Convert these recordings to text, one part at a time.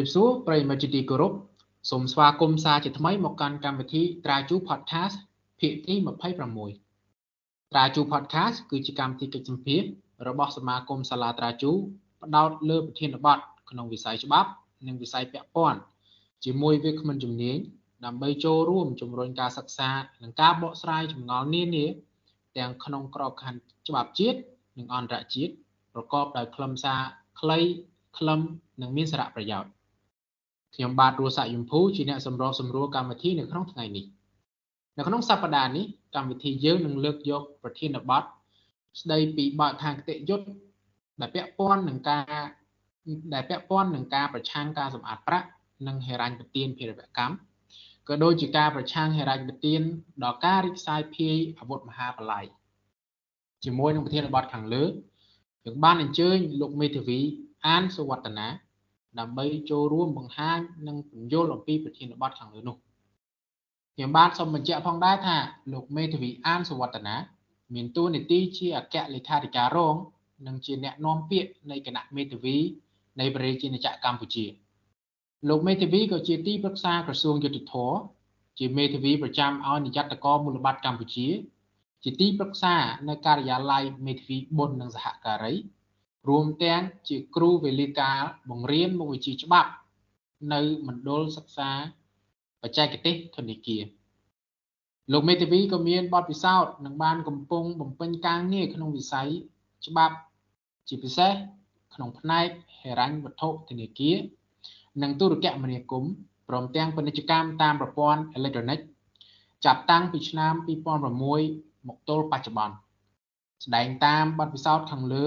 សូមជម្រាបសួរប្រិយមិត្តជាទីគោរពសូមស្វាគមន៍សាជាថ្មីមកកាន់កម្មវិធីត្រាជូ Podcast ភាគទី26ត្រាជូ Podcast គឺជាកម្មវិធីកិច្ចសម្ភាសរបស់សមាគមសាលាត្រាជូផ្ដោតលើប្រធានបទក្នុងវិស័យច្បាប់ និងវិស័យពាក់ព័ន្ធជាមួយវាគ្មិនជំនាញដើម្បីចូលរួមជំរុញការសិក្សានិងការបកស្រាយចម្ងល់នានាទាំងក្នុងក្របខ័ណ្ឌច្បាប់ជាតិនិងអន្តរជាតិប្រកបដោយខ្លឹមសារខ្លីខ្លឹមនិងមានសារៈប្រយោជន៍ ខ្ញុំបាទរស់សាក់យមភូជាអ្នកសម្របសម្រួលកម្មវិធីនៅក្នុងថ្ងៃនេះនៅក្នុងសប្តាហ៍នេះកម្មវិធីយើងនឹងលើកយកប្រធានបទស្ដីពីបទខាងគតិយុត្តដែលពាក់ព័ន្ធនឹងការដែលពាក់ព័ន្ធនឹងការប្រឆាំងការសម្អាតប្រាក់និងហិរញ្ញប្បទានភេរវកម្មក៏ដូចជាការប្រឆាំងហិរញ្ញប្បទានដល់ការរីកសាយភាយអាវុធមហាបល្ល័យជាមួយនឹងប្រធានបទខាងលើយើងបានអញ្ជើញលោកមេធាវីអានសុវត្តនា ដើម្បីចូលរួមបង្ហាញនិងពន្យល់អំពីប្រធានបទខាងលើនោះខ្ញុំបាទសូមបញ្ជាក់ផងដែរថាលោកមេធាវីអានសុវត្តនាមានតួនាទីជាអគ្គលេខាធិការរង និងជាអ្នកនាំពាក្យនៃគណៈមេធាវីនៃប្រជាជាតិកម្ពុជាលោកមេធាវីក៏ជាទីប្រឹក្សាក្រសួងយុតិធម៌ជាមេធាវីប្រចាំឲ្យនាយកតកមូលបត្រកម្ពុជា ជាទីប្រឹក្សានៅការិយាល័យមេធាវីបុណ្យនិងសហការី រួមទាំងជាគ្រូវេលាការបង្រៀនមុខវិជ្ជាច្បាប់ នៅមណ្ឌលសិក្សាបច្ចេកទេសធនាគារលោកមេធាវីក៏មានបទពិសោធន៍និងបានកំពុងបំពេញការងារក្នុងវិស័យច្បាប់ជាពិសេសក្នុងផ្នែកហិរញ្ញវត្ថុធនាគារនិងទូរគមនាគមន៍ព្រមទាំងពាណិជ្ជកម្មតាមប្រព័ន្ធអេឡិចត្រូនិកចាប់តាំងពីឆ្នាំ2006មកទល់បច្ចុប្បន្នស្ដែងតាមបទពិសោធន៍ខាងលើ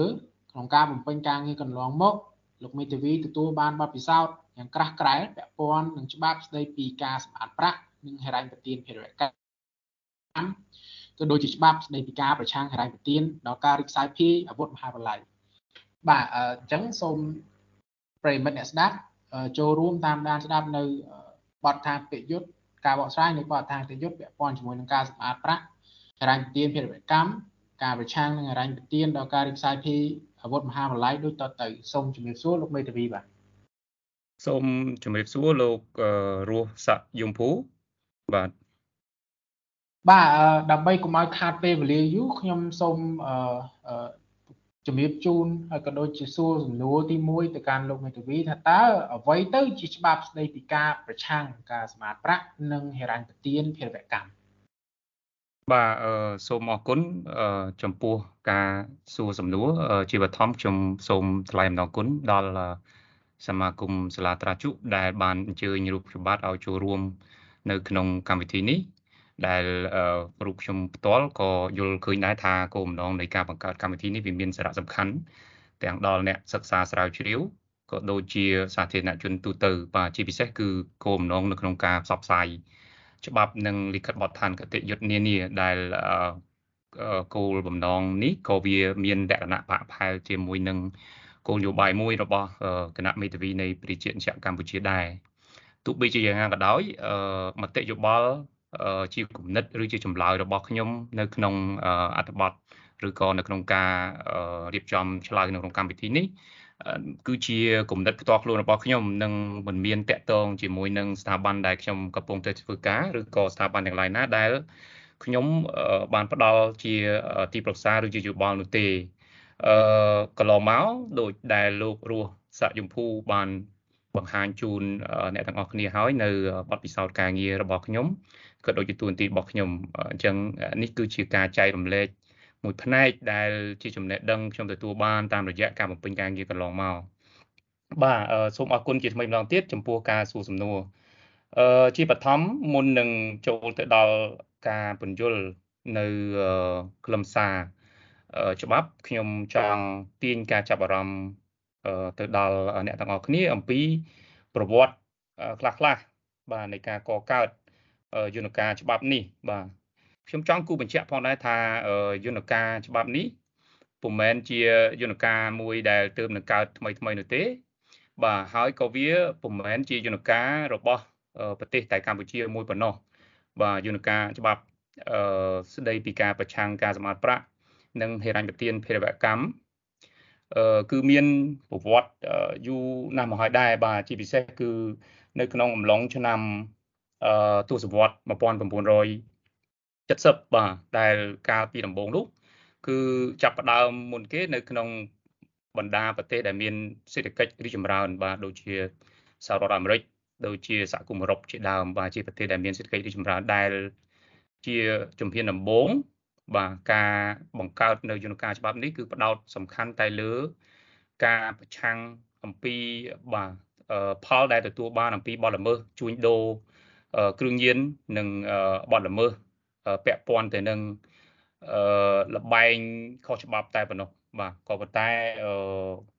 ក្នុងការបំពេញការងារកន្លងមកលោកមេធាវីទទួលបានបទពិសោធន៍យ៉ាងក្រាស់ក្រែលពាក់ព័ន្ធនឹងច្បាប់ស្ដីពីការសម្អាតប្រាក់និងហិរញ្ញប្បទានភារវកម្មក៏ដូចជាច្បាប់ស្ដីពីការប្រឆាំងហិរញ្ញប្បទានដល់ការរីកសាយភាយអាវុធមហាបល្ល័យបាទអញ្ចឹងសូមប្រិមិត្តអ្នកស្ដាប់ចូលរួមតាមដានស្ដាប់នៅបទថាពិយុទ្ធការបកស្រាយនៃបទថាពិយុទ្ធពាក់ព័ន្ធជាមួយនឹងការសម្អាតប្រាក់ហិរញ្ញប្បទានភារវកម្មការប្រឆាំងនឹងហិរញ្ញប្បទានដល់ការរីកសាយភាយ អាវុធមហាបល្ល័យដូចតទៅសូមជំរាបសួរលោកមេធាវីបាទសូមជំរាបសួរលោករស់ស័កយមភូបាទបាទដើម្បីកុំឲ្យខាតពេលវេលាយូរខ្ញុំសូមជំរាបជូនហើយក៏ដូចជាសួរសំណួរទី1ទៅកាន់លោកមេធាវីថាតើអ្វីទៅជាច្បាប់ស្ដីពីការប្រឆាំងការសម្អាតប្រាក់និងហិរញ្ញប្បទានភារវកម្ម បាទអឺសូមអរគុណអឺចំពោះការសួរសំណួរជាបឋមខ្ញុំសូមថ្លែងអំណរគុណដល់សមាគមសាលាត្រាជុដែលបានអញ្ជើញរូបខ្ញុំបាទឲ្យចូលរួម នៅក្នុងកម្មវិធីនេះដែលរូបខ្ញុំផ្ទាល់ក៏យល់ឃើញដែរថាគោលបំណងនៃការបង្កើតកម្មវិធីនេះវាមានសារៈសំខាន់ទាំងដល់អ្នកសិក្សាស្រាវជ្រាវក៏ដូចជាសាធារណជនទូទៅបាទជាពិសេសគឺគោលបំណងនៅក្នុងការផ្សព្វផ្សាយ ច្បាប់និងលិខិតបទដ្ឋានគតិយុត្តនានាដែលគោលបំណងនេះក៏វាមានលក្ខណៈបាក់ផែលជាមួយនឹងគោលនយោបាយមួយរបស់គណៈមេធាវីនៃប្រជាជាតិកម្ពុជាដែរទោះបីជាយ៉ាងណាក៏ដោយមតិយោបល់ជាគំនិតឬជាចម្លើយរបស់ខ្ញុំ នៅក្នុងអត្ថបទឬក៏នៅក្នុងការរៀបចំឆ្លើយនៅក្នុងកម្មវិធីនេះ គឺជាគំនិតផ្ទាល់ខ្លួនរបស់ខ្ញុំនឹងមិនមានតាក់ទងជាមួយនឹងស្ថាប័នដែលខ្ញុំកំពុងតែធ្វើការឬក៏ស្ថាប័នទាំងឡាយណាដែលខ្ញុំបានផ្ដល់ជាទីប្រឹក្សាឬជាយោបល់នោះទេអឺកន្លងមកដូចដែលលោករស់សាក់យមភូបានបង្ហាញជូនអ្នកទាំងអស់គ្នាហើយនៅបទពិសោធន៍ការងាររបស់ខ្ញុំក៏ដូចជាទួនាទីរបស់ខ្ញុំអញ្ចឹងនេះគឺជាការចែករំលែក មួយផ្នែកដែលជាចំណេះដឹងខ្ញុំទទួលបានតាមរយៈការបំពេញការងារកន្លងមកបាទសូមអរគុណជាថ្មីម្ដងទៀតចំពោះការសួរសំណួរអឺជាបឋមមុននឹងចូលទៅដល់ការពន្យល់នៅខ្លឹមសារច្បាប់ខ្ញុំចង់ទាញការចាប់អារម្មណ៍ទៅដល់អ្នកទាំងអស់គ្នាអំពីប្រវត្តិខ្លះៗបាទនៃការកកើតយន្តការច្បាប់នេះបាទ ខ្ញុំចង់គូបញ្ជាក់ផងដែរថាយន្តការច្បាប់នេះពុំមែនជាយន្តការមួយដែលទើបនឹងកើតថ្មីថ្មីនោះទេ បាទហើយក៏វាពុំមែនជាយន្តការរបស់ប្រទេសតែកម្ពុជាមួយប៉ុណ្ណោះបាទយន្តការច្បាប់អឺស្ដីពីការប្រឆាំងការសម្អាតប្រាក់និងហិរញ្ញប្បទានភេរវកម្មអឺគឺមានប្រវត្តិយូរណាស់មកហើយដែរបាទជាពិសេសគឺនៅក្នុងអំឡុងឆ្នាំអឺទសវត្ស1900 70បាទដែលកាលពីដំបូងនោះគឺចាប់ផ្ដើមមុនគេនៅក្នុងបណ្ដាប្រទេសដែលមានសេដ្ឋកិច្ចរីចម្រើន បាទដូចជាសហរដ្ឋអាមេរិកដូចជាសហគមន៍អឺរ៉ុបជាដើមបាទជាប្រទេសដែលមានសេដ្ឋកិច្ចរីចម្រើនដែលជាជំហានដំបូងបាទការបង្កើតនៅយន្តការច្បាប់នេះគឺផ្ដោតសំខាន់តែលើ ការប្រឆាំងអំពីបាទផលដែលទទួលបានអំពីបទល្មើសជួញដូរគ្រឿងញៀននិងបទល្មើស ពាក់ព័ន្ធទៅនឹងលបែងខុសច្បាប់តែប៉ុណ្ណោះបាទក៏ប៉ុន្តែ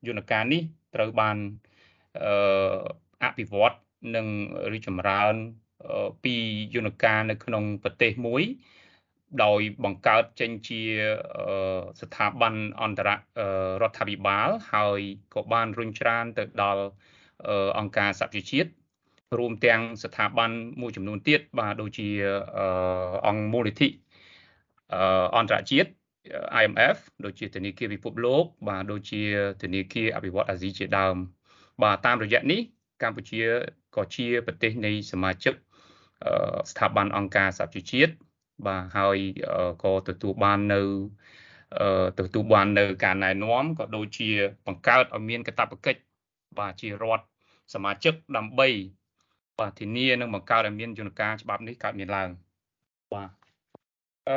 យន្តការនេះត្រូវបានអភិវឌ្ឍនិងរីកចម្រើនពីយន្តការនៅក្នុងប្រទេសមួយ ដោយបង្កើតចេញជាស្ថាប័នអន្តររដ្ឋាភិបាល ហើយក៏បានរុញច្រានទៅដល់អង្គការសហប្រជាជាតិ រួមទាំងស្ថាប័នមួយចំនួនទៀតបាទដូចជាអង្គមូលនិធិអន្តរជាតិ IMF ដូចជាធនាគារពិភពលោក បាទដូចជាធនាគារអភិវឌ្ឍអាស៊ីជាដើម បាទតាមរយៈនេះកម្ពុជាក៏ជាប្រទេសនៃសមាជិកស្ថាប័នអង្គការសហប្រជាជាតិបាទហើយក៏ទទួលបាននៅទទួលបាននៅការណែនាំក៏ដូចជាបង្កើតឲ្យមានកាតព្វកិច្ចបាទជារដ្ឋសមាជិកដើម្បី បាទធានានិងបង្កើតឲ្យមានយន្តការច្បាប់នេះកើតមានឡើងបាទអឺ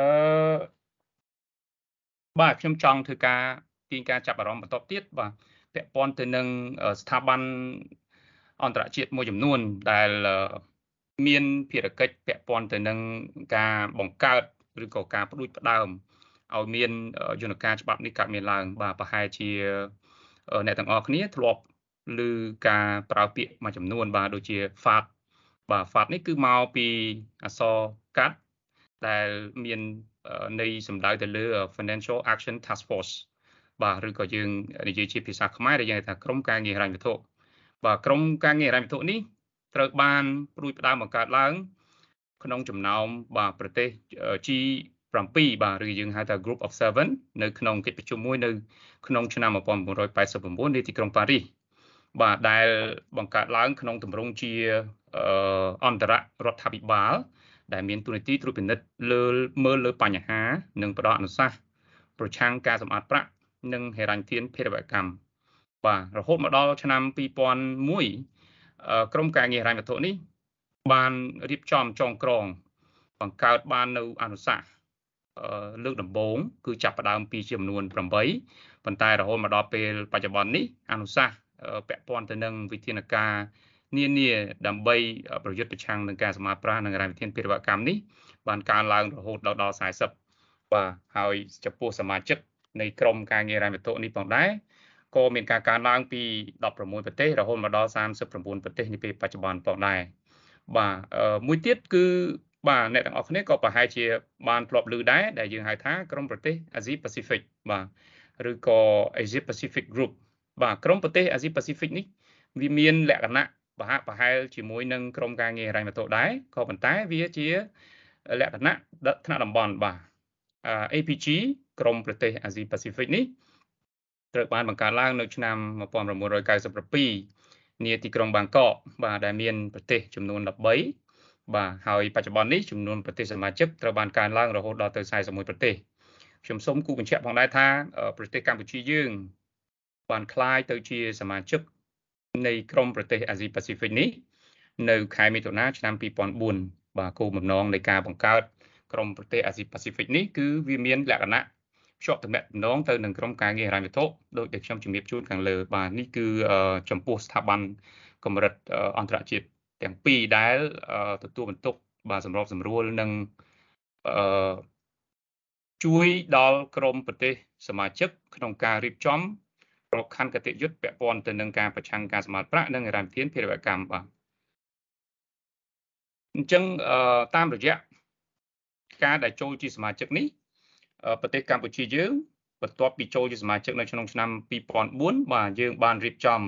បាទខ្ញុំចង់ធ្វើការទាញការចាប់អារម្មណ៍បន្តទៀតបាទពាក់ព័ន្ធទៅនឹងស្ថាប័នអន្តរជាតិមួយចំនួនដែលមានភារកិច្ចពាក់ព័ន្ធទៅនឹងការបង្កើតឬក៏ការផ្ដួចផ្ដើមឲ្យមានយន្តការច្បាប់នេះកើតមានឡើង បាទប្រហែលជាអ្នកទាំងអស់គ្នាធ្លាប់ ឬការប្រើពាក្យមួយចំនួន បាទដូចជា FAT បាទ FAT នេះគឺមកពីអក្សរកាត់ដែលមានន័យសំដៅទៅលើ Financial Action Task Force បាទឬក៏យើងនិយាយជាភាសាខ្មែរដែលយើងហៅថាក្រមការងារហិរញ្ញវត្ថុបាទក្រមការងារហិរញ្ញវត្ថុនេះត្រូវបានព្រួយផ្ដើមបង្កើតឡើង ក្នុងចំណោមបាទប្រទេស G7 បាទឬយើងហៅថា Group of 7នៅក្នុងកិច្ចប្រជុំមួយនៅក្នុងឆ្នាំ1989នៃទីក្រុងប៉ារីស បាទដែលបង្កើតឡើងក្នុងទម្រង់ជាអន្តររដ្ឋាភិបាលដែលមានទូនាទីត្រួតពិនិត្យលើមើលលើបញ្ហា និងផ្ដល់អនុសាសន៍ប្រឆាំងការសម្អាតប្រាក់និងហិរញ្ញធានភេរវកម្មបាទរហូតមកដល់ឆ្នាំ2001ក្រមការងារហិរញ្ញវត្ថុនេះ បានរៀបចំចងក្រង បង្កើតបាននៅអនុសាសន៍លើកដំបូងគឺចាប់ផ្ដើមពីចំនួន8ប៉ុន្តែរហូតមកដល់ពេលបច្ចុប្បន្ននេះអនុសាសន៍ ពាក់ព័ន្ធទៅនឹងវិធានការនានាដើម្បីប្រយុទ្ធប្រឆាំងនឹងការសម្អាតប្រាក់និងរ៉ែវិធានពារវកម្មនេះបានកើនឡើងរហូតដល់ដល់40បាទហើយចំពោះសមាជិកនៃក្រមការងាររ៉ែវត្ថុនេះផងដែរក៏មានការកើនឡើងពី16ប្រទេសរហូតមកដល់39ប្រទេសនាពេលបច្ចុប្បន្នផងដែរបាទមួយទៀតគឺបាទអ្នកទាំងអស់គ្នាក៏ប្រហែលជាបានធ្លាប់ឮដែរដែលយើងហៅថាក្រុមប្រទេសអាស៊ីប៉ាស៊ីហ្វិកបាទឬក៏ Asia Pacific Group បាទក្រុមប្រទេសអាស៊ីប៉ាស៊ីហ្វិកនេះវាមានលក្ខណៈប្រហាក់ប្រហែលជាមួយនឹងក្រុមការងារហិរញ្ញវត្ថុដែរក៏ប៉ុន្តែវាជាលក្ខណៈថ្នាក់តំបន់បាទ APG ក្រុមប្រទេសអាស៊ីប៉ាស៊ីហ្វិកនេះត្រូវបានបង្កើតឡើងនៅឆ្នាំ1997នាទីក្រុងបាងកកបាទដែលមានប្រទេសចំនួន13បាទហើយបច្ចុប្បន្ននេះចំនួនប្រទេសសមាជិកត្រូវបានកើនឡើងរហូតដល់ទៅ41ប្រទេសខ្ញុំសូមគូបញ្ជាក់ផងដែរថាប្រទេសកម្ពុជាយើង បានคล้ายទៅជាសមាជិកនៃក្រមប្រទេសអាស៊ីប៉ាស៊ីហ្វិកនេះនៅខែមិថុនាឆ្នាំ2004បាទគោលបំណងនៃការបង្កើតក្រមប្រទេសអាស៊ីប៉ាស៊ីហ្វិកនេះគឺវាមានលក្ខណៈភ្ជាប់ទំនាក់ទំនងទៅនឹងក្រមការងារហិរញ្ញវត្ថុដោយដែលខ្ញុំជំរាបជូនខាងលើបាទនេះគឺចំពោះស្ថាប័នកម្រិតអន្តរជាតិទាំងពីរដែលទទួលបន្ទុកបាទសម្របសម្រួលនិងអឺជួយដល់ក្រមប្រទេសសមាជិកក្នុងការរៀបចំ ក្របខ័ណ្ឌកតិយុត្តពាក់ព័ន្ធទៅនឹងការប្រឆាំងការសម្អាតប្រាក់និងរ៉ាំធានភារវកម្មបាទអញ្ចឹងតាមរយៈការដែលចូលជាសមាជិកនេះប្រទេសកម្ពុជាយើងបន្ទាប់ពីចូលជាសមាជិកនៅក្នុងឆ្នាំ2004បាទយើងបានរៀបចំ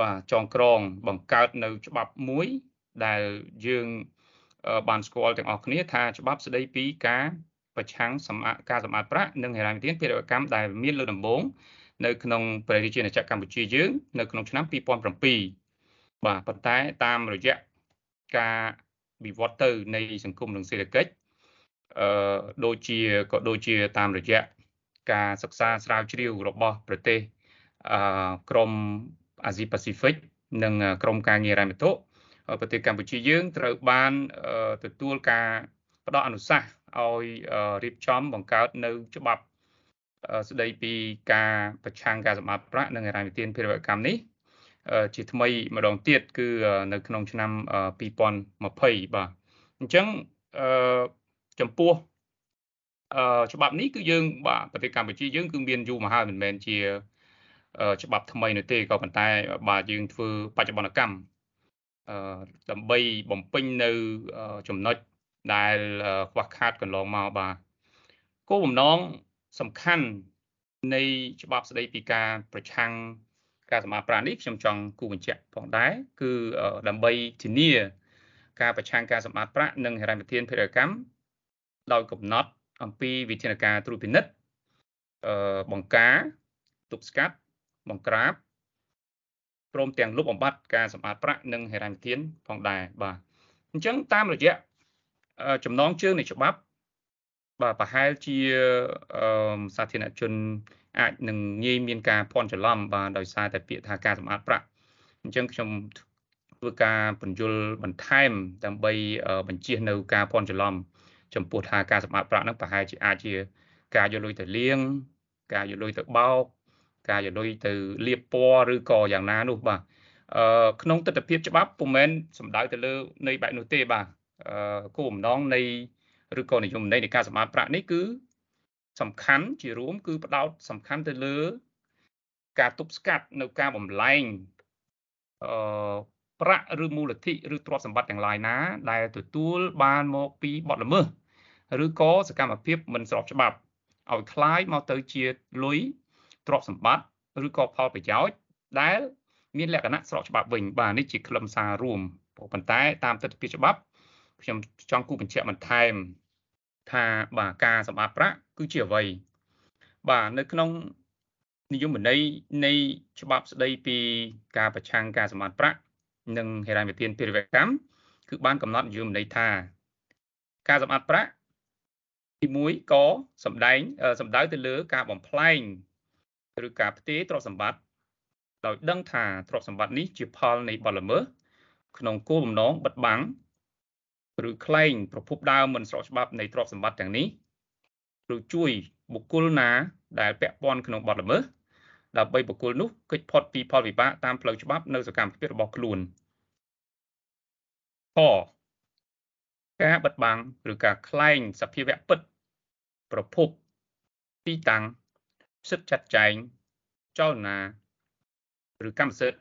បាទចងក្រងបង្កើតនៅច្បាប់មួយដែលយើងបានស្គាល់ទាំងអស់គ្នាថាច្បាប់ស្ដីពីការប្រឆាំងសម្អាតការសម្អាតប្រាក់និងហិរញ្ញវិធានភារវកម្មដែលមានលើដំបូង នៅក្នុងព្រះរាជាណាចក្រកម្ពុជាយើង នៅក្នុងឆ្នាំ2007បាទប៉ុន្តែតាមរយៈការវិវត្តទៅនៃសង្គមនិងសេដ្ឋកិច្ចអឺដូចជាក៏ដូចជាតាមរយៈការសិក្សាស្រាវជ្រាវរបស់ប្រទេសអឺក្រមអាស៊ីប៉ាស៊ីហ្វិកនិងក្រមការងាររ៉ែមតុប្រទេសកម្ពុជាយើងត្រូវបានទទួលការផ្ដល់អនុសាសន៍ឲ្យរៀបចំបង្កើតនៅច្បាប់ ស្ដីពីការប្រឆាំងការសម្បត្តិប្រាក់និងហិរញ្ញវិទានភារវកម្មនេះជាថ្មីម្ដងទៀតគឺនៅក្នុងឆ្នាំ2020បាទអញ្ចឹងចំពោះច្បាប់នេះគឺយើងបាទប្រទេសកម្ពុជាយើងគឺមានយូរមកហើយមិនមែនជាច្បាប់ថ្មីនោះទេក៏ប៉ុន្តែបាទយើងធ្វើបច្ចុប្បន្នកម្មដើម្បីបំពេញនៅចំណុចដែលខ្វះខាតកន្លងមកបាទគោលបំណង សំខាន់នៃច្បាប់ស្តីពីការប្រឆាំងការសម្អាតប្រាក់នេះខ្ញុំចង់គូបញ្ជាក់ផងដែរគឺដើម្បីធានា ការប្រឆាំងការសម្អាតប្រាក់និងហិរញ្ញវិធានភារកម្មដោយកំណត់អំពីវិធានការត្រួតពិនិត្យអឺបង្ការទប់ស្កាត់បង្ក្រាបព្រមទាំងលុបបំបាត់ការសម្អាតប្រាក់និងហិរញ្ញវិធានផងដែរបាទអញ្ចឹងតាមរយៈចំណងជើងនៃច្បាប់ បាទប្រហែលជាសាធារណជនអាចនឹងងាយមានការភ័ន្តច្រឡំបាទដោយសារតែពាក្យថាការសម្អាតប្រាក់អញ្ចឹងខ្ញុំធ្វើការបញ្យលបន្ថែមដើម្បីបញ្ជានៅការភ័ន្តច្រឡំចំពោះថាការសម្អាតប្រាក់ហ្នឹងប្រហែលជាអាចជាការយកលុយទៅលាង ការយកលុយទៅបោកការយកលុយទៅលាបពណ៌ឬក៏យ៉ាងណានោះបាទអឺក្នុងទស្សនវិជ្ជាច្បាប់ពុំមែនសំដៅទៅលើនៃបែបនោះទេបាទអឺគោលបំណងនៃ ឬក៏និយមន័យនៃការសម្អាតប្រាក់នេះគឺសំខាន់ជារួម គឺផ្ដោតសំខាន់ទៅលើ ការទប់ស្កាត់នៅការបំលែងអឺប្រាក់ឬមូលធិឬទ្រព្យសម្បត្តិទាំងឡាយណា ដែលទទួលបានមកពីបទល្មើសឬក៏សកម្មភាពមិនស្របច្បាប់ឲ្យคล้ายមកទៅជាលុយទ្រព្យសម្បត្តិឬក៏ផលប្រយោជន៍ដែល មានលក្ខណៈស្របច្បាប់វិញបាទនេះជាខ្លឹមសាររួមប៉ុន្តែតាមទស្សនវិជ្ជាច្បាប់ខ្ញុំចង់គូបញ្ជាក់បន្ថែម ថាបាទការសម្អាតប្រាក់គឺជាអ្វីបាទនៅក្នុងនិយមន័យនៃច្បាប់ស្ដីពីការប្រឆាំងការសម្អាតប្រាក់និងហិរញ្ញវិធានពាណិជ្ជកម្មគឺបានកំណត់និយមន័យថាការសម្អាតប្រាក់ទី1ក៏សំដែងសំដៅទៅលើការបំផ្លែងឬការផ្ទេរទ្រព្យសម្បត្តិដោយដឹងថាទ្រព្យសម្បត្តិនេះជាផលនៃបទល្មើសក្នុងគោលបំណងបិទបាំង ឬក្លែងប្រភពដើមមិនស្របច្បាប់នៃទ្រព្យសម្បត្តិទាំងនេះឬជួយបុគ្គលណាដែលពាក់ព័ន្ធក្នុងបទល្មើសដើម្បីបុគ្គលនោះគេចផុតពីផលវិបាកតាមផ្លូវច្បាប់នៅសកម្មភាពរបស់ខ្លួនខការបិទបាំងឬការក្លែងសភាវៈពិត ប្រភពទីតាំងសិទ្ធិចាត់ចែងចលនាឬកម្មសិទ្ធិ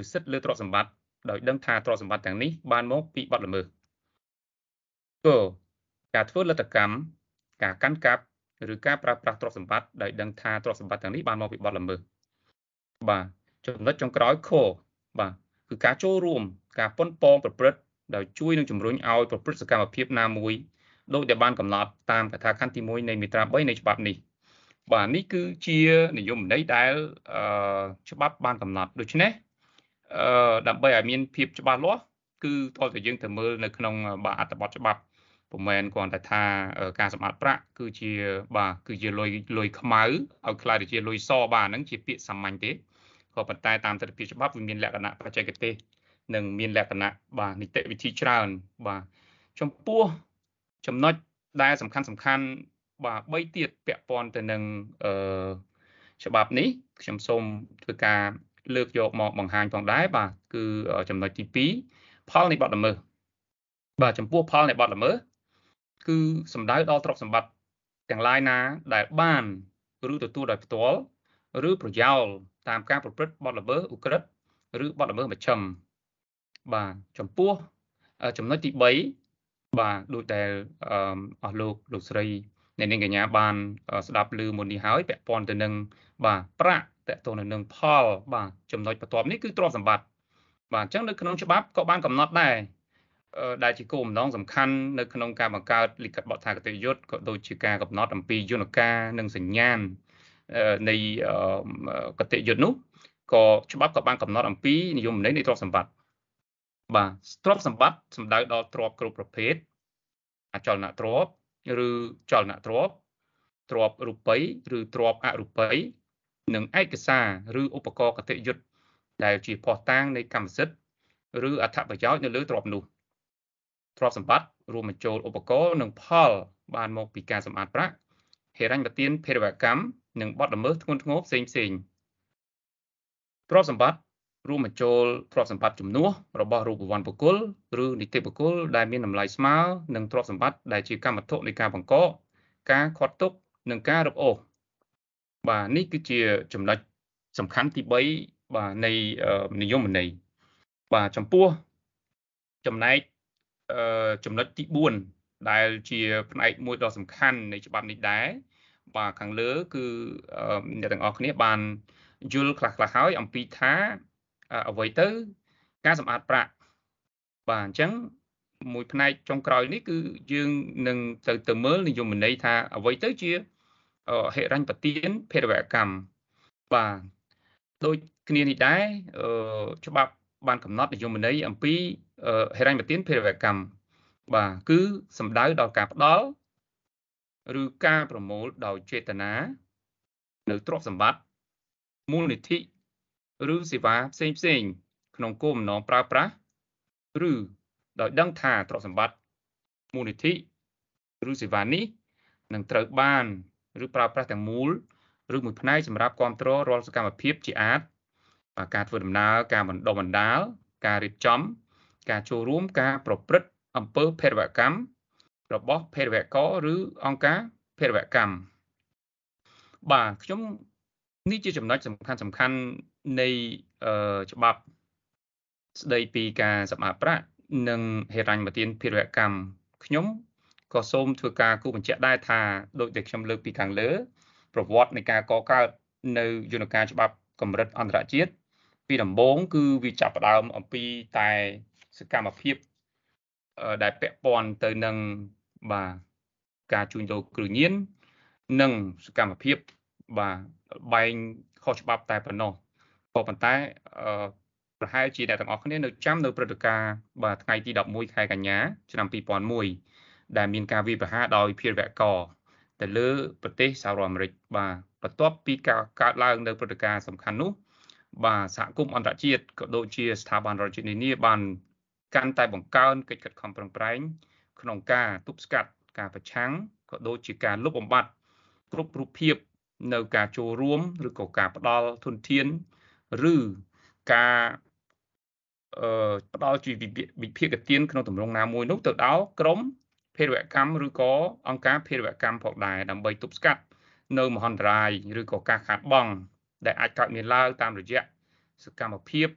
ឬសិទ្ធិលើទ្រព្យសម្បត្តិដោយដឹងថាទ្រព្យសម្បត្តិទាំងនេះបានមកពីបទល្មើស គការធ្វើលទ្ធកម្មការកាន់កាប់ឬការប្រើប្រាស់ទ្រព្យសម្បត្តិដោយដឹងថាទ្រព្យសម្បត្តិទាំងនេះបានមកពីបទល្មើសបាទចំណុចចុងក្រោយខបាទគឺការចូលរួមការប៉ុនប៉ងប្រព្រឹត្តដោយជួយនឹងជំរុញឲ្យប្រព្រឹត្តសកម្មភាពណាមួយដោយដែលបានកំណត់តាមកថាខណ្ឌទី1នៃមាត្រា3នៃច្បាប់នេះបាទនេះគឺជានិយមន័យដែលអឺច្បាប់បានកំណត់ដូច្នេះអឺដើម្បីឲ្យមានភាពច្បាស់លាស់គឺតើតើយើងទៅមើលនៅក្នុងបាទអត្ថបទច្បាប់ ពុំមែនគ្រាន់តែថាការសម្អាតប្រាក់គឺជាបាទគឺជាលុយលុយខ្មៅឲ្យខ្លាយទៅជាលុយសបាទហ្នឹងជាពាក្យសាមញ្ញទេក៏ប៉ុន្តែតាមទស្សនវិជ្ជាច្បាប់វាមានលក្ខណៈបច្ចេកទេសនិងមានលក្ខណៈបាទនីតិវិធីច្រើនបាទចំពោះចំណុចដែលសំខាន់សំខាន់បាទ3ទៀតពាក់ព័ន្ធទៅនឹងអឺច្បាប់នេះខ្ញុំសូមធ្វើការលើកយកមកបង្ហាញផងដែរបាទគឺចំណុចទី2ផលនៃបទល្មើសបាទចំពោះផលនៃបទល្មើស គឺសំដៅដល់ទ្រព្យសម្បត្តិទាំងឡាយណាដែលបានឬទទួលដោយផ្ទាល់ឬប្រយោលតាមការប្រព្រឹត្តបទល្មើសឧក្រិដ្ឋឬបទល្មើសមជ្ឈិមបាទចំពោះចំណុចទី3បាទដូចដែលអស់លោកលោកស្រីអ្នកនាងកញ្ញាបានស្ដាប់ឮមុននេះហើយពាក់ព័ន្ធទៅនឹងបាទប្រាក់តកតទៅនឹងផល បាទចំណុចបន្ទាប់នេះគឺទ្រព្យសម្បត្តិបាទអញ្ចឹងនៅក្នុងច្បាប់ក៏បានកំណត់ដែរ ដែលជាគោលបំណងសំខាន់នៅក្នុងការបង្កើតលិខិតបទថាកតេយុត្តក៏ដូចជាការកំណត់អំពីយន្តការនិងសញ្ញាណនៃកតិយុត្តនោះក៏ច្បាប់ក៏បានកំណត់អំពីនិយមន័យនៃទ្រព្យសម្បត្តិបាទទ្រព្យសម្បត្តិសំដៅដល់ទ្រព្យគ្រប់ប្រភេទអចលនទ្រព្យឬចលនទ្រព្យទ្រព្យរូបិយឬទ្រព្យអរូបិយនិងឯកសារឬឧបករណ៍កតិយុត្តដែលជាភស្តុតាងនៃកម្មសិទ្ធិឬអត្ថប្រយោជន៍នៅលើទ្រព្យនោះ ទ្រព្យសម្បត្តិរួមបញ្ចូលឧបករណ៍និងផលបានមកពីការសម្អាតប្រាក់ហិរញ្ញប្បទានភេរវកម្មនិងបទល្មើសធ្ងន់ធ្ងរផ្សេងផ្សេងទ្រព្យសម្បត្តិរួមបញ្ចូលទ្រព្យសម្បត្តិជំនួសរបស់រូបវ័ន្តបុគ្គលឬនីតិបុគ្គលដែលមានតម្លៃស្មើនឹងទ្រព្យសម្បត្តិដែលជាកម្មវត្ថុនៃការបង្កការខាត់ទុកនិងការរឹបអូសបាទនេះគឺជាចំណុចសំខាន់ទី3បាទនៃនិយមន័យបាទចំពោះចំណែក ចំណុចទី4ដែលជាផ្នែកមួយដ៏សំខាន់នៃច្បាប់នេះដែរបាទខាងលើគឺអ្នកទាំងអស់គ្នាបានយល់ខ្លះខ្លះហើយអំពីថាអ្វីទៅការសម្អាតប្រាក់បាទអញ្ចឹងមួយផ្នែកចុងក្រោយនេះគឺយើងនឹងទៅទៅមើលនិយមន័យថាអ្វីទៅជាហិរញ្ញប្បទានភេរវកម្មបាទដូចគ្នានេះដែរច្បាប់ បានកំណត់និយមន័យអំពីហិរញ្ញប្បទានភេរវកម្មបាទគឺសំដៅដល់ការផ្ដល់ឬការប្រមូលដោយចេតនានៅទ្រព្យសម្បត្តិមូលនិធិឬសេវាផ្សេងផ្សេងក្នុងគោលបំណងប្រើប្រាស់ឬដោយដឹងថាទ្រព្យសម្បត្តិមូលនិធិឬសេវានេះនឹងត្រូវបាន ឬប្រើប្រាស់ទាំងមូលឬមួយផ្នែកសម្រាប់គ្រប់គ្រងរាល់សកម្មភាពជាអាច ការធ្វើដំណើរការបណ្ដុះបណ្ដាលការរៀបចំ ការចូលរួមការប្រព្រឹត្តអំពើភេរវកម្មរបស់ភេរវករឬអង្គការភេរវកម្មបាទខ្ញុំនេះជាចំណុចសំខាន់សំខាន់នៃច្បាប់ស្ដីពីការសម្អាតប្រាក់និងហេរញ្ញប្បទានភេរវកម្មខ្ញុំក៏សូមធ្វើការគូបញ្ជាក់ដែរថាដោយដែលខ្ញុំលើកពីខាងលើ ប្រវត្តិនៃការកកើតនៅយន្តការច្បាប់កម្រិតអន្តរជាតិ ពីដំបូងគឺវាចាប់ផ្ដើមអំពីតែសកម្មភាពដែលពាក់ព័ន្ធទៅនឹងបាទការជួញដូរគ្រឿងញៀននិងសកម្មភាពបាទបែងខុសច្បាប់តែប៉ុណ្ណោះក៏ប៉ុន្តែប្រហែលជាអ្នកទាំងអស់គ្នានៅចាំនៅព្រឹត្តិការណ៍បាទថ្ងៃទី11ខែកញ្ញាឆ្នាំ2001ដែលមានការវាយប្រហារដោយភៀរវកទៅលើប្រទេសសហរដ្ឋអាមេរិកបាទបន្ទាប់ពីការកើតឡើងនៅព្រឹត្តិការណ៍សំខាន់នោះ បាទសហគមន៍អន្តរជាតិក៏ដូចជាស្ថាប័នរដ្ឋជាតិនានាបានកាន់តែបង្កើនកិច្ចខិតខំប្រឹងប្រែងក្នុងការទប់ស្កាត់ការប្រឆាំងក៏ដូចជាការលុបបំបាត់គ្រប់រូបភាពនៅការចូលរួមឬក៏ការផ្ដល់ធនធានឬការអឺផ្ដល់ជាវិភាគទានក្នុងទម្រង់ណាមួយនោះទៅដល់ក្រមភេរវកម្មឬក៏អង្គការភេរវកម្មផងដែរដើម្បីទប់ស្កាត់នៅមហន្តរាយឬក៏ការខាតបង់ ដែលអាចកើតមានឡើងតាមរយៈសកម្មភាព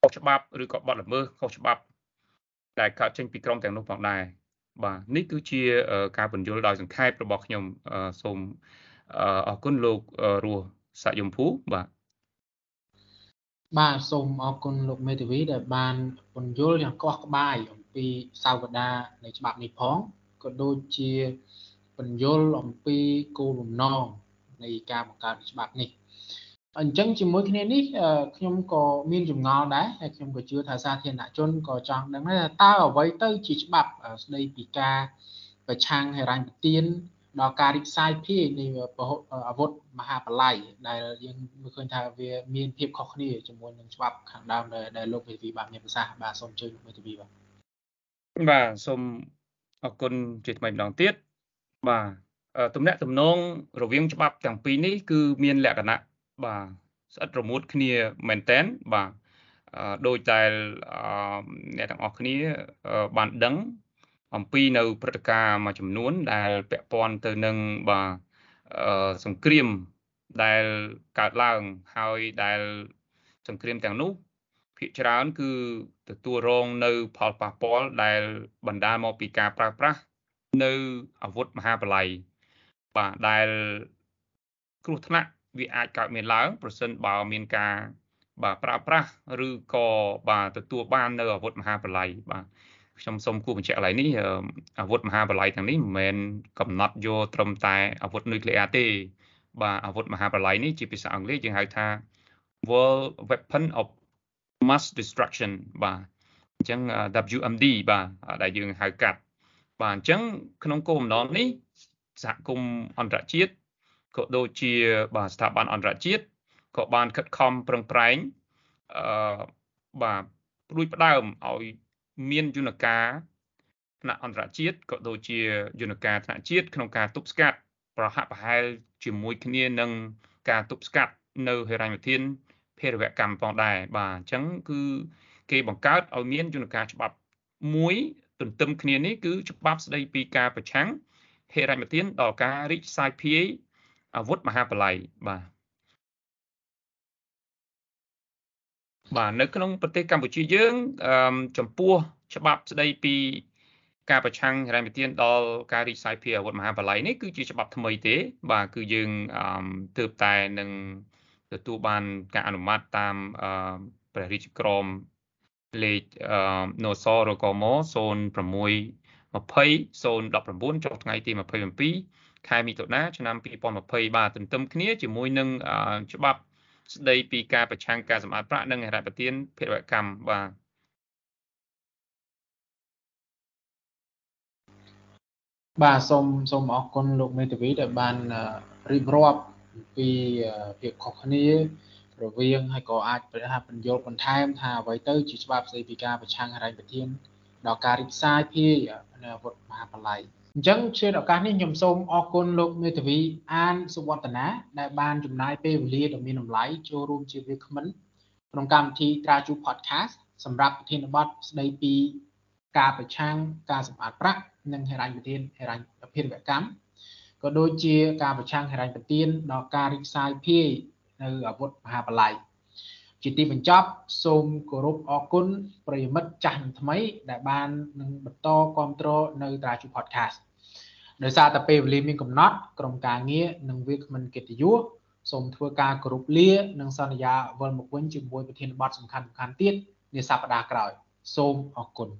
ខុសច្បាប់ឬក៏បទល្មើសខុសច្បាប់ ដែលកើតចេញពីក្រមទាំងនោះផងដែរបាទនេះគឺជាការបញ្យល់ដោយសង្ខេបរបស់ខ្ញុំសូមអរគុណលោករស់សយមភូបាទបាទសូមអរគុណលោកមេធាវីដែលបានពន្យល់យ៉ាងកោះក្បាយអំពីសាវតានៃច្បាប់នេះផងក៏ដូចជាពន្យល់អំពីគោលបំណងនៃការបង្កើតច្បាប់នេះ អញ្ចឹងជាមួយគ្នានេះខ្ញុំក៏មានចម្ងល់ដែរហើយខ្ញុំក៏ជឿថាសាធារណជនក៏ចង់ដឹងដែរថាតើអ្វីទៅជាច្បាប់ស្ដីពីការប្រឆាំងហិរញ្ញប្បទានដល់ការរីកសាយភាយនៃអាវុធមហាបល័យដែលយើងមើលឃើញថាវាមានភាពខុសគ្នាជាមួយនឹងច្បាប់ខាងដើមដែលលោកមេធាវីបានមានប្រសាសន៍បាទសូមអញ្ជើញលោកមេធាវីបាទបាទសូមអរគុណជាថ្មីម្ដងទៀតបាទទំនាក់ទំនងរវាងច្បាប់ទាំងពីរនេះគឺមានលក្ខណៈ បាទស្អិតរមួតគ្នាមែនតែនបាទដោយតែអ្នកទាំងអស់គ្នាបានដឹង អំពីនៅព្រឹត្តិការណ៍មួយចំនួន ដែលពាក់ព័ន្ធទៅនឹងបាទសង្គ្រាមដែលកើតឡើងហើយដែលសង្គ្រាមទាំងនោះភាគច្រើនគឺទទួលរងនៅផលប៉ះពាល់ដែលបណ្ដាលមកពីការប្រើប្រាស់នៅអាវុធមហាបល័យបាទដែលគ្រោះថ្នាក់ វាអាចកើតមានឡើងប្រសិនបើមានការបាទប្រើប្រាស់ឬក៏បាទទទួលបាននៅអាវុធមហាបល័យបាទខ្ញុំសូមគូបញ្ជាក់កន្លែងនេះអាវុធមហាបល័យទាំងនេះមិនមែនកំណត់យកត្រឹមតែអាវុធនុយក្លេអ៊ែរទេ បាទអាវុធមហាបល័យនេះជាភាសាអង់គ្លេសយើងហៅថា World Weapon of Mass Destruction បាទអញ្ចឹង WMD បាទដែលយើងហៅកាត់បាទអញ្ចឹងក្នុងគោលបំណងនេះសហគមន៍អន្តរជាតិ ក៏ដូចជាបាទស្ថាប័នអន្តរជាតិក៏បានខិតខំប្រឹងប្រែងអឺបាទព្រួយផ្ដើមឲ្យមានយន្តការថ្នាក់អន្តរជាតិក៏ដូចជាយន្តការថ្នាក់ជាតិក្នុងការទប់ស្កាត់ប្រហាក់ប្រហែលជាមួយគ្នានឹងការទប់ស្កាត់នៅហិរញ្ញវិធានភេរវកម្មផងដែរបាទអញ្ចឹងគឺគេបង្កើតឲ្យមានយន្តការច្បាប់មួយទន្ទឹមគ្នានេះគឺច្បាប់ស្ដីពីការប្រឆាំងហិរញ្ញវិធានដល់ការរីកសាយភាយ អាវុធមហាបល័យបាទបាទនៅក្នុងប្រទេសកម្ពុជាយើងចំពោះច្បាប់ស្ដីពីការប្រឆាំងហិរញ្ញវិទានដល់ការរីកសាយភាយអាវុធមហាបល័យនេះគឺជាច្បាប់ថ្មីទេ បាទគឺយើងទើបតែនឹងទទួលបានការអនុម័តតាមព្រះរាជក្រមលេខនសរកម06 20 019ចុះថ្ងៃទី27 ខែមិថុនាឆ្នាំ2020បាទទន្ទឹមគ្នាជាមួយនឹងច្បាប់ស្ដីពីការប្រឆាំងការសម្អាតប្រាក់និងហិរញ្ញប្បទានភេរវកម្មបាទបាទសូមសូមអរគុណលោកមេធាវីដែលបានរៀបរាប់ពីភាពខុសគ្នារវាងហើយក៏អាចប្រហាបញ្យល់បន្ថែមថាអ្វីទៅជាច្បាប់ស្ដីពីការប្រឆាំងហិរញ្ញប្បទានដល់ការរីកសាយភាយនៅអាវុធមហាបល័យ អញ្ចឹងជឿឱកាសនេះខ្ញុំសូមអរគុណលោកមេធាវីអានសុវឌ្ឍនាដែលបានចំណាយពេលវេលាដ៏មានតម្លៃចូលរួមជាវាគ្មិនក្នុងកម្មវិធីត្រាជូ podcast សម្រាប់ប្រធានបទស្ដីពីការប្រឆាំងការសម្អាតប្រាក់និងហិរញ្ញប្បទានហិរញ្ញភារវកម្មក៏ដូចជាការប្រឆាំងហិរញ្ញប្បទានដល់ការរីកសាយភាយនៅអាវុធមហាបល័យ ជាទីបញ្ចប់សូមគោរពអរគុណប្រិយមិត្តចាស់និងថ្មី ដែលបាននឹងបន្តគ្រប់គ្រងនៅត្រាជូ podcast ដោយសារតែពេលវេលាមានកំណត់ក្រុមការងារនិងវាគ្មិនកិត្តិយសសូមធ្វើការគោរពលានិងសន្យាវិលមកវិញជាមួយប្រធានបទសំខាន់ៗទៀតនាសប្តាហ៍ក្រោយ សូមអរគុណ